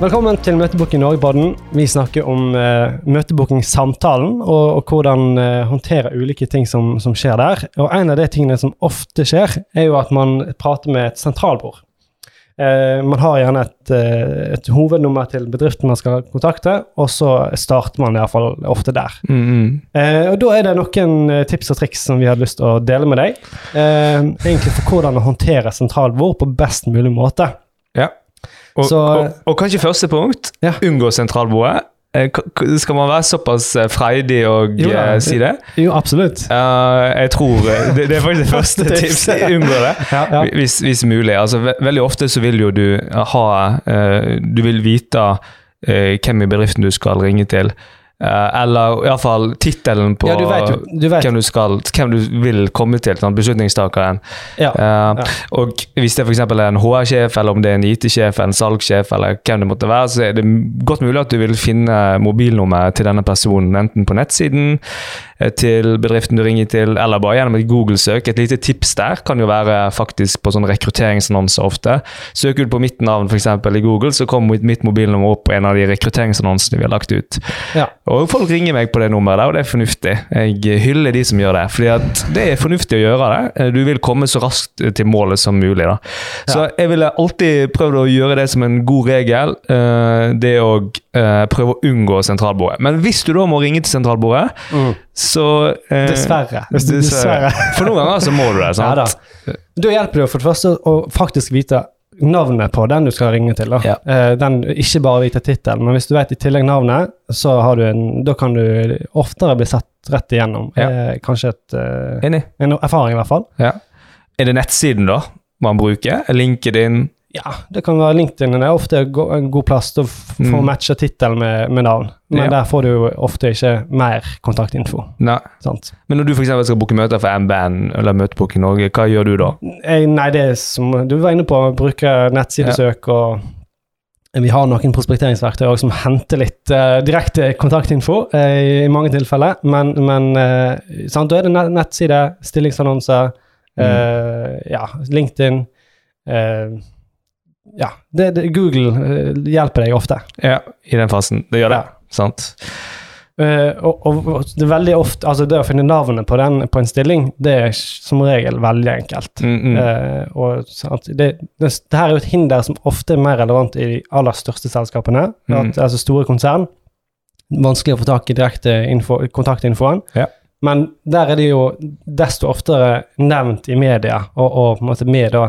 Velkommen til Møtebooking Norge-podden. Vi snakker om uh, møtebookingsamtalen og, og hvordan eh, håndtere ulike ting som, som, skjer der. Og En av de tingene som ofte skjer, er jo at man prater med et sentralbord. Eh, man har gjerne et, et, hovednummer til bedriften man skal kontakte, og så starter man iallfall ofte der. Mm -hmm. og Da er det noen tips og triks som vi hadde lyst til å dele med deg. egentlig for hvordan å håndtere sentralbord på best mulig måte. Ja. Og, så, og, og, kanskje første punkt ja. unngå sentralbordet. Eh, skal man være såpass eh, freidig og jo, ja, uh, si det? Jo, absolutt. Uh, jeg tror det, det, er faktisk det første tipset. Unngå det, ja, ja. Hvis, hvis, mulig. Altså, ve veldig ofte så vil jo du ha uh, Du vil vite hvem i bedriften du skal ringe til. Uh, eller iallfall tittelen på ja, du vet, du, vet. Hvem, du skal, hvem, du vil komme til, sånn, beslutningstakeren. Ja, uh, ja. Og hvis det f.eks. er en HR-sjef, eller om det er en IT-sjef, en salgssjef, eller hvem det måtte være, så er det godt mulig at du vil finne mobilnummeret til denne personen, enten på nettsiden Eh, til bedriften du ringer til, eller bare gjennom et Google-søk. Et lite tips der kan jo være faktisk på sånn rekrutteringsannonser ofte. Søker du på mitt navn f.eks. i Google, så kommer mitt mobilnummer opp på en av de rekrutteringsannonsene vi har lagt ut. Ja. Og folk ringer meg på det nummeret der, og det er fornuftig. Jeg hyller de som gjør det, fordi det er fornuftig å gjøre det. Eh, du vil komme så raskt til målet som mulig. da. Så jeg ville alltid prøvd å gjøre det som en god regel. Eh, det å prøve å unngå sentralbordet. Men hvis du da må ringe til sentralbordet, mm så uh, Dessverre. dessverre. For noen ganger så må du det. sant? Ja, da hjelper det for det første å faktisk vite navnet på den du skal ringe til. da. Ja. Den, ikke bare vite tittelen, men hvis du vet i tillegg navnet, så har du en, da kan du oftere bli sett rett igjennom. Ja. Kanskje et, en erfaring, i hvert fall. Ja. Er det nettsiden da man bruker? LinkedIn? Ja, det kan være LinkedIn. Det er ofte en god plass til å få mm. matche tittel med, med, navn. Men ja. der får du ofte ikke mer kontaktinfo. Nei. Sant? Men når du f.eks. skal booke møter for MBN eller Møtebok i Norge, hva gjør du da? Jeg, nei, det er som du var inne på, bruke nettsidesøk ja. og vi har noen prospekteringsverktøy som henter litt uh, direkte kontaktinfo uh, i mange tilfeller, men, men uh, sant, da er det nettside, stillingsannonser, mm. ja, LinkedIn ja, det, det, Google uh, hjelper deg ofte. Ja, i den fasen. Det gjør det. Ja. Sant. Uh, og, og, det er veldig ofte Altså, det å finne navnet på, den, på en stilling, det er som regel veldig enkelt. Mm, mm. Uh, og sant, det, det, det, her er jo et hinder som ofte er mer relevant i de aller største selskapene. Mm. At, altså store konsern. Vanskelig å få tak i direkte info, kontaktinfoen. Ja. Men der er det jo desto oftere nevnt i media, og, og på en måte med da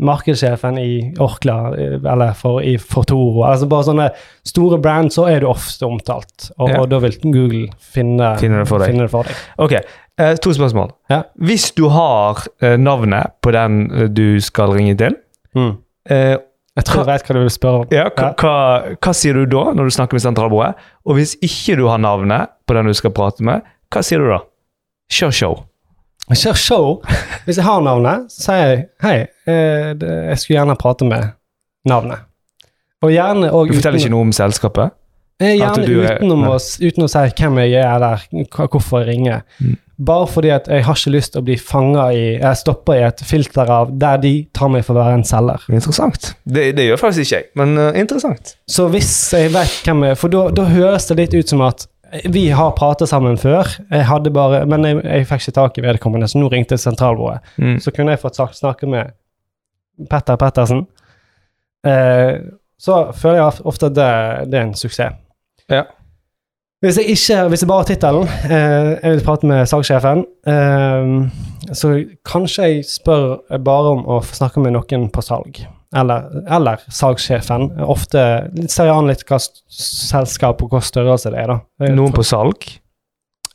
markedssjefen i Orkla eller for, i Fortoro. Altså bare sånne store brand, så er du ofte omtalt, og, ja. og da vil Google finne, finne, det, for. Finne det for deg. Ok, eh, to spørsmål. Ja. Hvis du har eh, navnet på den eh, du skal ringe til mm. eh, Jeg tror jeg vet hva du vil spørre om. Ja, hva, hva, hva, sier du da, når du snakker med sentralbordet? Og hvis ikke du har navnet på den du skal prate med, hva sier du da? Kjør show. Jeg kjører show. Hvis jeg har navnet, så sier jeg hei, eh, jeg skulle gjerne prate med navnet. Og gjerne og Du forteller ikke noe om selskapet? Eh, gjerne utenom å, uten å si hvem jeg er, eller hvorfor jeg ringer. Mm. Bare fordi at jeg har ikke lyst til å bli fanga i Jeg stopper i et filter av der de tar meg for å være en selger. Interessant. Det, det gjør faktisk ikke jeg, men uh, interessant. Så hvis jeg vet hvem jeg er For da høres det litt ut som at vi har pratet sammen før, jeg bare, men jeg, jeg fikk ikke tak i vedkommende, så nå ringte sentralbordet. Mm. Så kunne jeg fått snakke med Petter Pettersen. Eh, så føler jeg ofte at det, det er en suksess. Ja. Hvis jeg ikke, hvis jeg bare har tittelen, eh, jeg vil prate med saksjefen, eh, så kanskje jeg spør bare om å snakke med noen på salg eller, eller salgssjefen. Ofte ser jeg an litt hva selskap og hva størrelse det er. da. Noen på salg?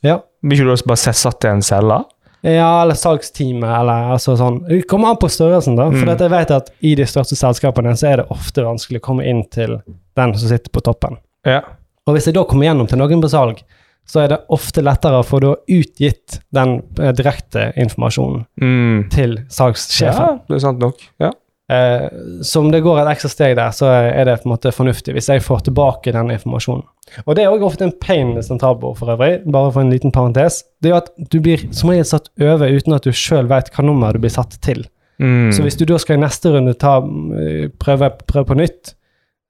Ja. Blir ikke du også bare satt i en celle? Ja, eller salgsteamet, eller altså sånn. Det kommer an på størrelsen, da. For mm. jeg vet at i de største selskapene så er det ofte vanskelig å komme inn til den som sitter på toppen. Ja. Og hvis jeg da kommer gjennom til noen på salg, så er det ofte lettere å få da utgitt den eh, direkte informasjonen mm. til salgssjefen. Ja, det er sant nok. Ja. Eh, så om det går et ekstra steg der, så er det på en måte fornuftig hvis jeg får tilbake den informasjonen. Og det er òg ofte en pain med sentralbord for øvrig, bare for en liten parentes. Det er jo at du blir som regel satt over uten at du sjøl vet hva nummer du blir satt til. Mm. Så hvis du da skal i neste runde ta, eh, prøve, prøve på nytt,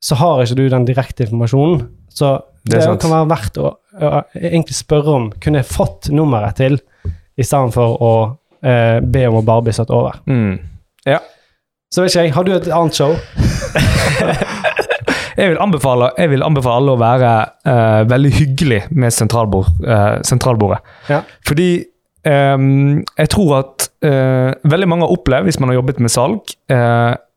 så har ikke du den direkte informasjonen. Så det, det kan være verdt å, å, egentlig spørre om kunne jeg fått nummeret til, i stedet for å eh, be om å bare bli satt over. Mm. Ja. Så vet ikke jeg, har du et annet show? jeg, vil anbefale, jeg vil anbefale alle å være uh, veldig hyggelig med sentralbord, uh, sentralbordet. Ja. Fordi um, jeg tror at uh, veldig mange har opplevd, hvis man har jobbet med salg,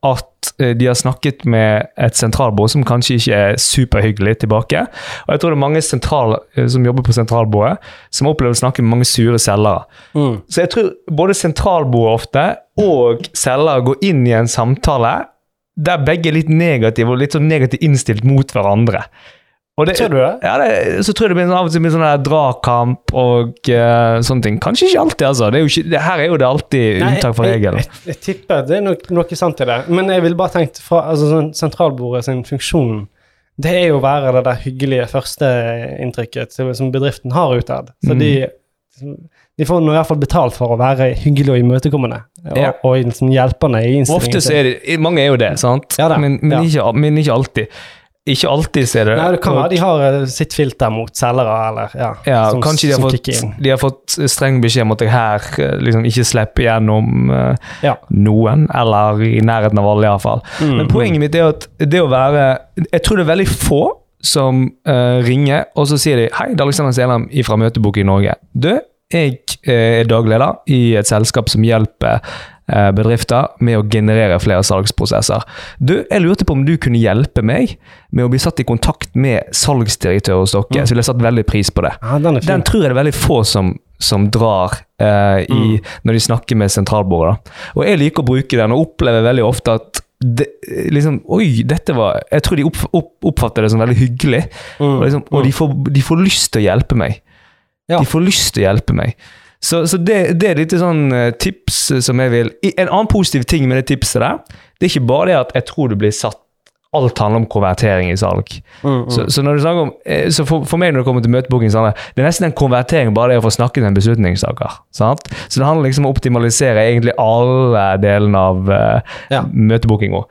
at Eh, de har snakket med et sentralbord som kanskje ikke er superhyggelig tilbake. Og jeg tror det er mange sentral, eh, som jobber på sentralbordet, som opplever å snakke med mange sure selgere. Mm. Så jeg tror både sentralbordet ofte og selger går inn i en samtale der begge er litt negative og litt sånn negativt innstilt mot hverandre. Det, tror du det? Ja, det, så tror jeg det blir av og til blir sånn dragkamp og uh, sånne ting. Kanskje ikke alltid, altså. Det er ikke, det, her er jo det alltid unntak fra regelen. Jeg, jeg, jeg, tipper det er nok, noe sant i det. Men jeg vil bare tenke fra altså, sånn, sentralbordet sin funksjon det er jo å være det der hyggelige førsteinntrykket som bedriften har utad. Så mm. de, de får nå i hvert fall betalt for å være hyggelige og imøtekommende. Og, ja. og liksom hjelpende i innstillingen. Ofte så er det Mange er jo det, sant? Ja, men, men, ikke, men, ikke, alltid. Ikke alltid ser det Nei, det kan være de har eh, sitt filter mot selgere, eller ja, ja som, Kanskje de har, fått, de har, fått, streng beskjed om at jeg her eh, liksom ikke slipper gjennom uh, ja. noen, eller i nærheten av alle, iallfall. Mm, Men poenget mm. mitt er at det å være Jeg tror det er veldig få som uh, ringer, og så sier de 'Hei, det er Alexander Selheim fra Møtebok i Norge'. Du, jeg er dagleder i et selskap som hjelper Eh, bedrifter med å generere flere salgsprosesser. Du, Jeg lurte på om du kunne hjelpe meg med å bli satt i kontakt med salgsdirektør hos dere. Mm. Så ville jeg satt veldig pris på det. Ja, den, den, tror jeg det er veldig få som, som drar eh, i, mm. når de snakker med sentralbordet. Og jeg liker å bruke den, og opplever veldig ofte at det, liksom, Oi, dette var Jeg tror de opp, opp, oppfatter det som veldig hyggelig. Mm. Og, liksom, og de, mm. får, de, får, lyst til å hjelpe meg. Ja. De får lyst til å hjelpe meg. Så, så det, det, er litt sånn uh, tips som jeg vil En annen positiv ting med det tipset der, det er ikke bare det at jeg tror du blir satt Alt handler om konvertering i salg. Mm, mm. Så, så, når du snakker om, eh, så for, for, meg når det kommer til møtebooking, sånn, det er nesten en konvertering bare det å få snakket med en beslutningstaker. Sant? Så det handler liksom om å optimalisere egentlig alle delene av uh, ja. møtebookinga.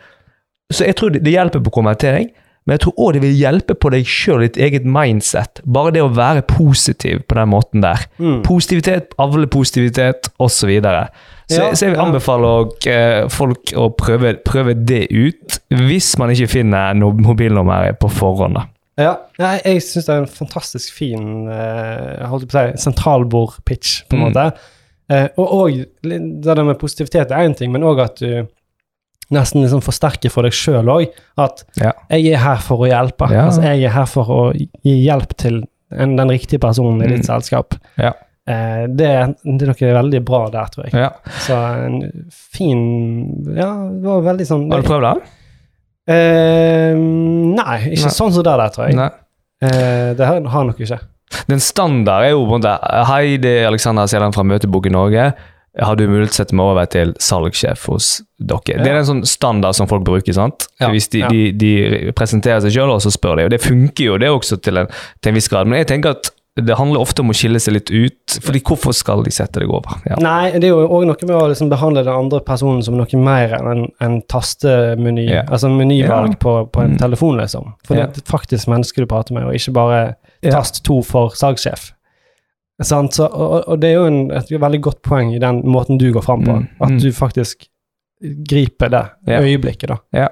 Så jeg tror det, det hjelper på konvertering. Men jeg tror òg det vil hjelpe på deg sjøl, ditt eget mindset. Bare det å være positiv på den måten der. Mm. Positivitet, avle positivitet, osv. Så, videre. så, ja, så jeg vil anbefale ja. folk å prøve, prøve, det ut, hvis man ikke finner noe mobilnummer på forhånd. Ja, jeg, jeg syns det er en fantastisk fin uh, holdt på å si, sentralbordpitch, på en mm. måte. Uh, og, og det med positivitet er én ting, men òg at du nesten liksom forsterke for deg sjøl òg. At ja. jeg er her for å hjelpe. Ja. Altså, jeg er her for å gi hjelp til en, den riktige personen i ditt mm. selskap. Ja. Eh, det, det, er noe veldig bra der, tror jeg. Ja. Så en fin Ja, det var veldig sånn Har du prøvd det? Eh, nei, ikke nei. sånn som det der, tror jeg. Eh, det har, har nok ikke. Den standard er jo på en måte Hei, det er Alexander Seland fra Møtebok i Norge har du mulighet til å sette meg over til salgssjef hos dere. Ja. Det er en sånn standard som folk bruker. sant? Ja. Hvis de, ja. de, de, presenterer seg sjøl, og så spør de. Og det funker jo, det også til en, til en, viss grad. Men jeg tenker at det handler ofte om å skille seg litt ut. fordi hvorfor skal de sette deg over? Nei, det er jo òg noe med å liksom behandle den andre personen som noe mer enn en, en tastemeny. Altså en menyvalg på, på, en mm. telefon, liksom. For det er faktisk mennesker du prater med, og ikke bare tast to for salgssjef. Så, og, og, det er jo en, et veldig godt poeng i den måten du går fram på. Mm, at mm. du faktisk griper det yeah. øyeblikket, da. Yeah.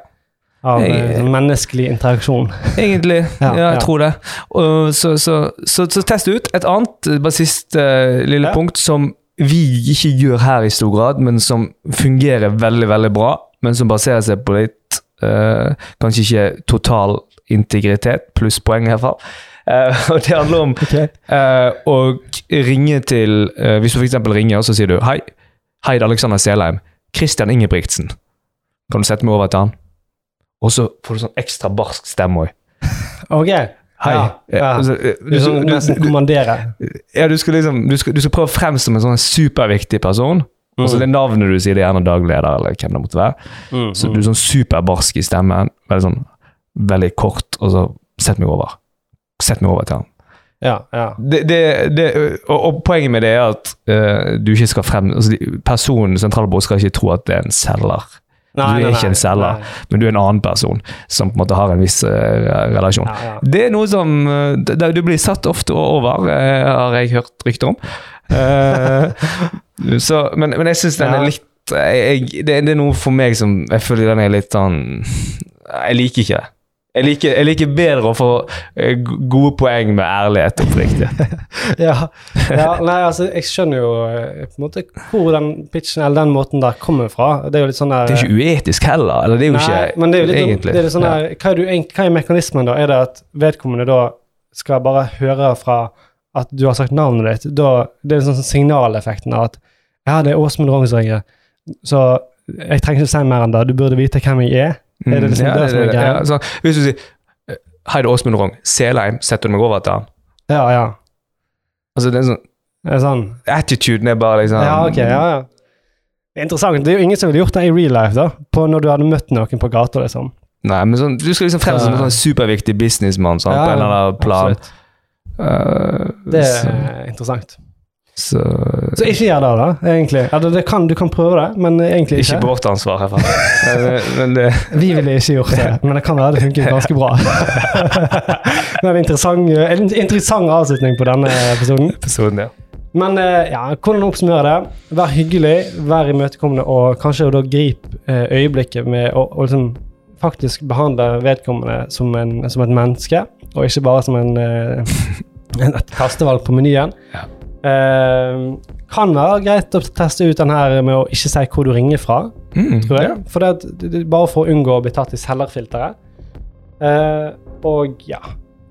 Av jeg, eh, menneskelig interaksjon. Egentlig. ja, ja, jeg tror det. Og, så, så, så, så, test ut. Et annet, bare siste uh, lille punkt, som vi ikke gjør her i stor grad, men som fungerer veldig, veldig bra, men som baserer seg på litt uh, Kanskje ikke total integritet, pluss poeng fall Uh, og det handler om okay. uh, å ringe til uh, Hvis du f.eks. ringer, og så sier du Hei, hei, det er Alexander Selheim. Christian Ingebrigtsen. Kan du sette meg over til han? Og så får du sånn ekstra barsk stemme òg. Ok. Hei. Ja, ja. Altså, du, du, du, nesten kommandere. Ja, du skal liksom du skal, du skal prøve å fremstå som en sånn superviktig person. Mm. Altså Det navnet du sier, det er gjerne dagleder, eller hvem det måtte være. Mm, så du er sånn superbarsk i stemmen. Veldig sånn veldig kort, og så sett meg over sett meg over til han. Ja, ja. Det, det, det, og, og, poenget med det er at uh, du ikke skal frem altså, Personen sentralbord skal ikke tro at det er en selger. Nei, du er nei, ikke en selger, men du er en annen person som på en måte har en viss uh, relasjon. Ja. Det er noe som uh, Du blir satt ofte over, har jeg hørt rykter om. så, men, men, jeg syns den er litt jeg, det, det, er noe for meg som Jeg føler den er litt sånn Jeg liker ikke det. Jeg liker, jeg liker, bedre å få eh, gode poeng med ærlighet og oppriktighet. ja, ja, nei, altså, jeg skjønner jo eh, på en måte hvor den pitchen eller den måten der kommer fra. Det er jo litt sånn der, Det er ikke uetisk heller. eller det er jo nei, ikke men det er jo litt, egentlig. Det er litt sånn der, hva, er du, hva er mekanismen da? Er det at vedkommende da skal bare høre fra at du har sagt navnet ditt? Da, det er sånn signaleffekten av at ja, det er Åsmund Rogn som ringer, så jeg trenger ikke si mer enn det. Du burde vite hvem jeg er. Er det liksom ja, det, som er greia? Ja, så, hvis du sier Heide Hei, det er Åsmund Rong. Selheim. Setter du meg over han? Ja, ja. Altså, det er sånn, det er sånn Attituden er bare liksom Ja, ok, ja, ja. Interessant. Det er jo ingen som ville gjort det i real life, da. På når du hadde møtt noen på gata, liksom. Nei, men sånn, du skal liksom fremstå som en sånn superviktig businessmann sånn, ja, på en eller annen plan. Uh, det er så. interessant. Så, så ikke gjør det, da, egentlig. Eller det kan, du kan prøve det, men egentlig ikke. Ikke på vårt ansvar, herfra. men, det... Vi ville ikke gjort det, men det kan være det funker ganske bra. men en interessant, en interessant avslutning på denne episoden. episoden ja. Men eh, ja, hvordan oppsummere det? Vær hyggelig, vær imøtekommende, og kanskje da grip eh, øyeblikket med å, å liksom faktisk behandle vedkommende som, en, som, et menneske, og ikke bare som en, en et kastevalg på menyen. Ja. Uh, kan være greit å teste ut den her med å ikke si hvor du ringer fra, mm, tror jeg. Ja. For det, bare for å unngå å bli tatt i selgerfilteret. Uh, og ja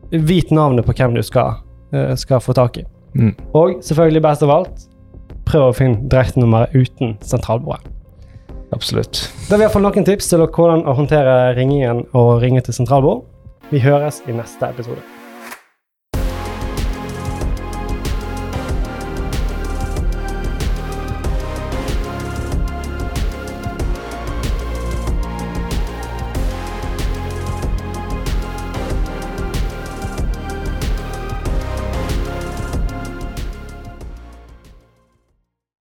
Vit navnet på hvem du skal, uh, skal få tak i. Mm. Og selvfølgelig best av alt, prøv å finne direktenummeret uten sentralbordet. Absolutt. Da i hvert fall noen tips til hvordan å håndtere ringingen og ringe til sentralbord. Vi høres i neste episode.